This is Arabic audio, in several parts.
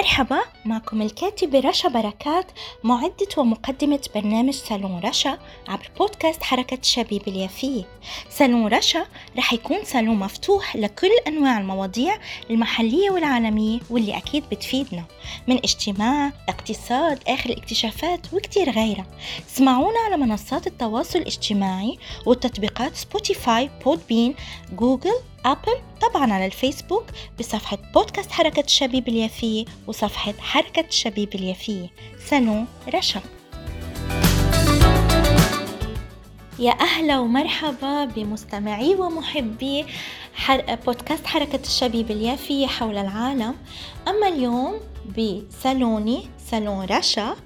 مرحبا معكم الكاتبة رشا بركات معدة ومقدمة برنامج صالون رشا عبر بودكاست حركة الشبيبة اليافية. صالون رشا رح يكون صالون مفتوح لكل أنواع المواضيع المحلية والعالمية واللي أكيد بتفيدنا من اجتماع اقتصاد آخر الاكتشافات وكتير غيرها. اسمعونا على منصات التواصل الاجتماعي والتطبيقات Spotify Podbean Google Apple طبعا على الفيسبوك بصفحة بودكاست حركة الشبيب اليافية وصفحة حركة الشبيب اليافية سنو رشا. يا أهلا ومرحبا بمستمعي ومحبي حر... بودكاست حركة الشبيب اليافية حول العالم. أما اليوم بسالوني سالون رشا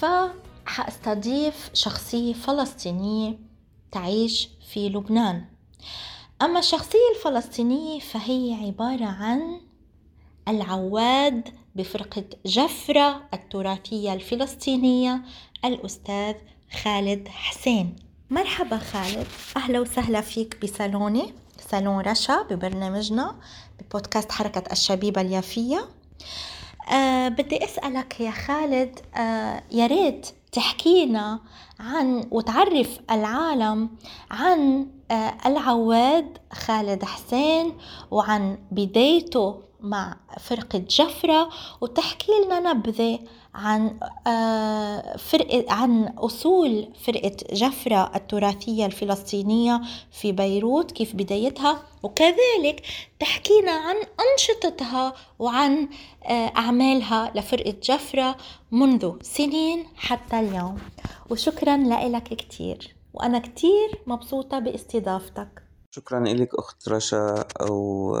فحأستضيف شخصية فلسطينية تعيش في لبنان. أما الشخصية الفلسطينية فهي عبارة عن العواد بفرقة جفرة التراثية الفلسطينية الأستاذ خالد حسين. مرحبا خالد. أهلا وسهلا فيك بصالوني صالون رشا ببرنامجنا ببودكاست حركة الشبيبة اليافية. أه بدي أسألك يا خالد أه يا ريت تحكينا عن وتعرف العالم عن آه، العواد خالد حسين وعن بدايته مع فرقة جفرة وتحكي لنا نبذة عن آه، فرقة عن أصول فرقة جفرة التراثية الفلسطينية في بيروت كيف بدايتها. وكذلك تحكينا عن أنشطتها وعن آه، أعمالها لفرقة جفرة منذ سنين حتى اليوم. وشكرا لك كتير. وأنا كتير مبسوطة باستضافتك. شكرا لك أخت رشا أو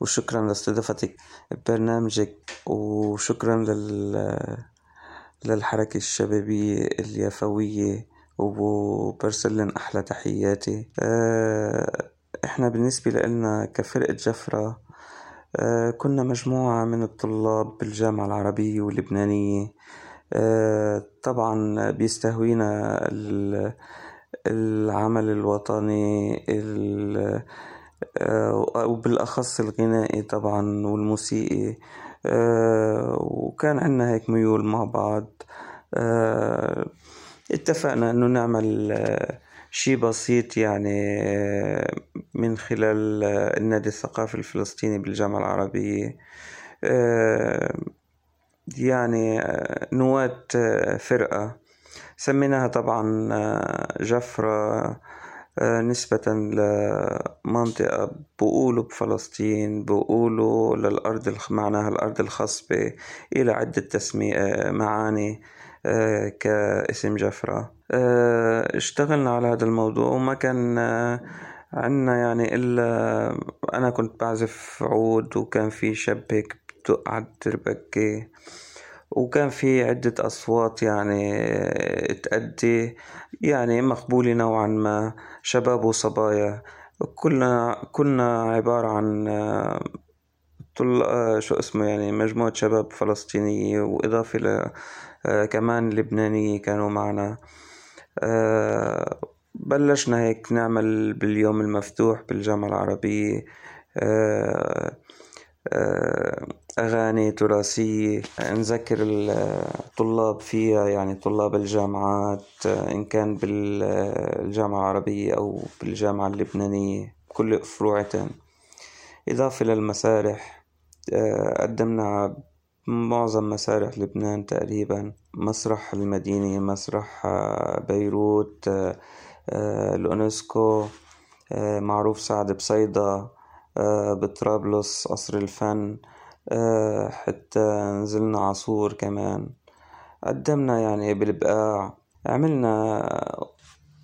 وشكرا لأستضافتك ببرنامجك وشكرا لل للحركة الشبابية اليافوية وبرسلن أحلى تحياتي. آه، إحنا بالنسبة لنا كفرقة جفرة آه، كنا مجموعة من الطلاب بالجامعة العربية واللبنانية. آه، طبعا بيستهوينا العمل الوطني آه، وبالأخص الغنائي طبعا والموسيقي. آه، وكان عنا هيك ميول مع بعض. اتفقنا إنه نعمل شي بسيط يعني من خلال النادي الثقافي الفلسطيني بالجامعة العربية. يعني آه، نواة آه، فرقة. سميناها طبعا آه، جفرة نسبة لمنطقة بقولوا بفلسطين بقولوا للأرض معناها الأرض الخصبة إلى عدة تسمي معاني كاسم جفرة. اشتغلنا على هذا الموضوع وما كان عنا يعني إلا أنا كنت بعزف عود وكان في شاب هيك بدق على التربكة وكان في عدة أصوات يعني تأدي يعني مقبولة نوعا ما شباب وصبايا. كلنا كنا عبارة عن طل شو اسمه يعني مجموعة شباب فلسطينية وإضافة ل كمان لبنانية كانوا معنا. بلشنا هيك نعمل باليوم المفتوح بالجامعة العربية. أغاني تراثية. نذكر الطلاب فيها يعني طلاب الجامعات إن كان بالجامعة العربية أو بالجامعة اللبنانية كل فروعتين. إضافة للمسارح قدمنا معظم مسارح لبنان تقريبا. مسرح المدينة مسرح بيروت الأونسكو معروف سعد بصيدا. بطرابلس قصر الفن آه، حتى نزلنا عصور كمان. قدمنا يعني بالبقاع عملنا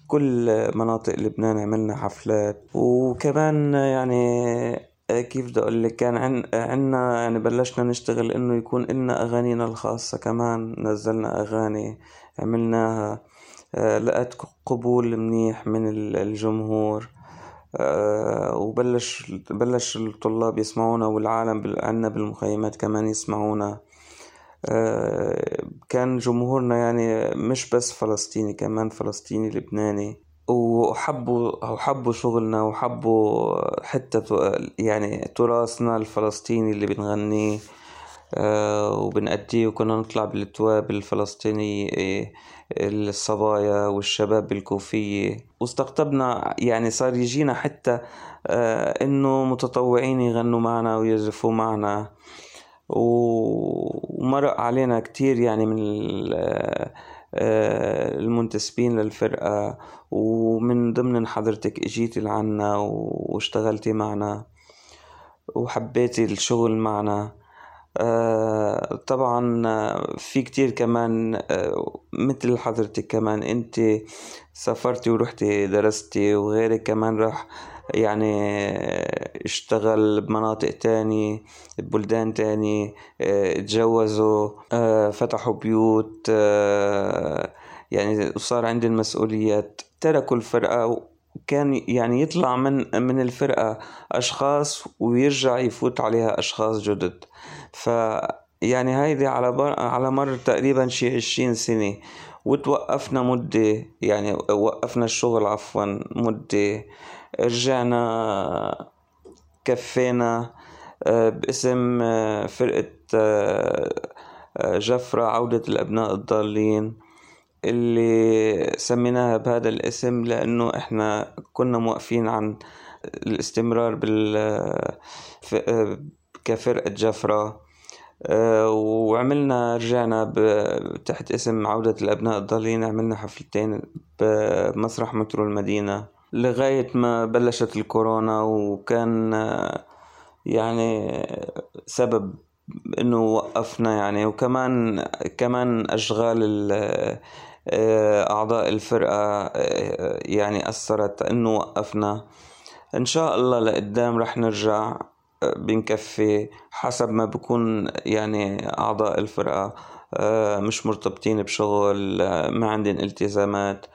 كل مناطق لبنان عملنا حفلات. وكمان يعني كيف بدي أقول لك كان عنا يعني بلشنا نشتغل إنه يكون لنا أغانينا الخاصة كمان. نزلنا أغاني عملناها آه، لقت قبول منيح من الجمهور. آه، وبلش بلش الطلاب يسمعونا والعالم عنا بالمخيمات كمان يسمعونا. آه، كان جمهورنا يعني مش بس فلسطيني كمان فلسطيني لبناني. وحبوا وحبوا شغلنا وحبوا حتى يعني تراثنا الفلسطيني اللي بنغنيه. وبنأديه وكنا نطلع بالتواب الفلسطينية الصبايا والشباب بالكوفية. واستقطبنا يعني صار يجينا حتى إنه متطوعين يغنوا معنا ويعزفوا معنا. ومرق علينا كتير يعني من المنتسبين للفرقة. ومن ضمن حضرتك اجيتي لعنا واشتغلتي معنا وحبيتي الشغل معنا. آه، طبعا في كتير كمان آه، مثل حضرتك كمان أنت سافرتي ورحتي درستي وغيرك كمان راح يعني اشتغل بمناطق تانية ببلدان تانية آه، اتجوزوا فتحوا بيوت يعني وصار عندي المسؤوليات. تركوا الفرقة كان يعني يطلع من من الفرقة أشخاص ويرجع يفوت عليها أشخاص جدد ف يعني هيدي على. على مر تقريبا شي عشرين سنة وتوقفنا مدة يعني وقفنا الشغل عفوا مدة رجعنا كفينا آه، باسم آه، فرقة آه، جفرة عودة الأبناء الضالين اللي سميناها بهذا الاسم لأنه إحنا كنا موقفين عن الاستمرار بال كفرقة جفرة. آه، وعملنا رجعنا تحت اسم عودة الأبناء الضالين عملنا حفلتين بمسرح مترو المدينة لغاية ما بلشت الكورونا وكان يعني سبب إنه وقفنا يعني. وكمان كمان أشغال آه، أعضاء الفرقة آه، يعني أثرت إنه وقفنا. إن شاء الله لقدام رح نرجع آه، بنكفي حسب ما بكون يعني أعضاء الفرقة مش مرتبطين بشغل ما عندن التزامات.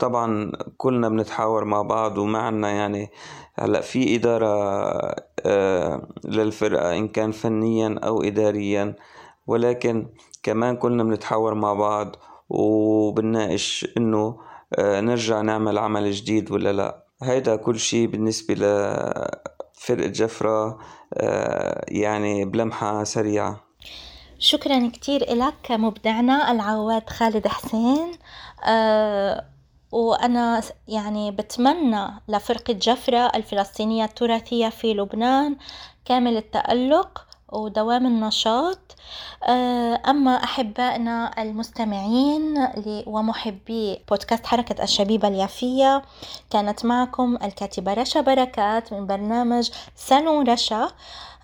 طبعا كلنا بنتحاور مع بعض وما عنا يعني هلأ في إدارة للفرقة إن كان فنيا أو إداريا. ولكن كمان كلنا بنتحاور مع بعض وبنناقش إنه آه، نرجع نعمل عمل جديد ولا لا. هيدا كل شي بالنسبة لفرقة جفرة آه، يعني بلمحة سريعة. شكرا كتير إلك مبدعنا العواد خالد حسين. أه وأنا يعني بتمنى لفرقة جفرة الفلسطينية التراثية في لبنان كامل التألق. ودوام النشاط. آه، أما أحبائنا المستمعين ومحبي بودكاست حركة الشبيبة اليافية كانت معكم الكاتبة رشا بركات من برنامج سنو رشا.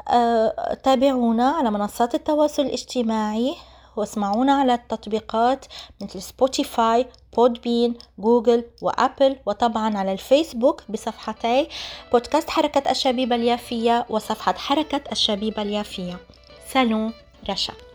آه، تابعونا على منصات التواصل الاجتماعي. واسمعونا على التطبيقات مثل Spotify Podbean Google و Apple وطبعا على الفيسبوك بصفحتي بودكاست حركة الشبيبة اليافية وصفحة حركة الشبيبة اليافية. صالون رشا.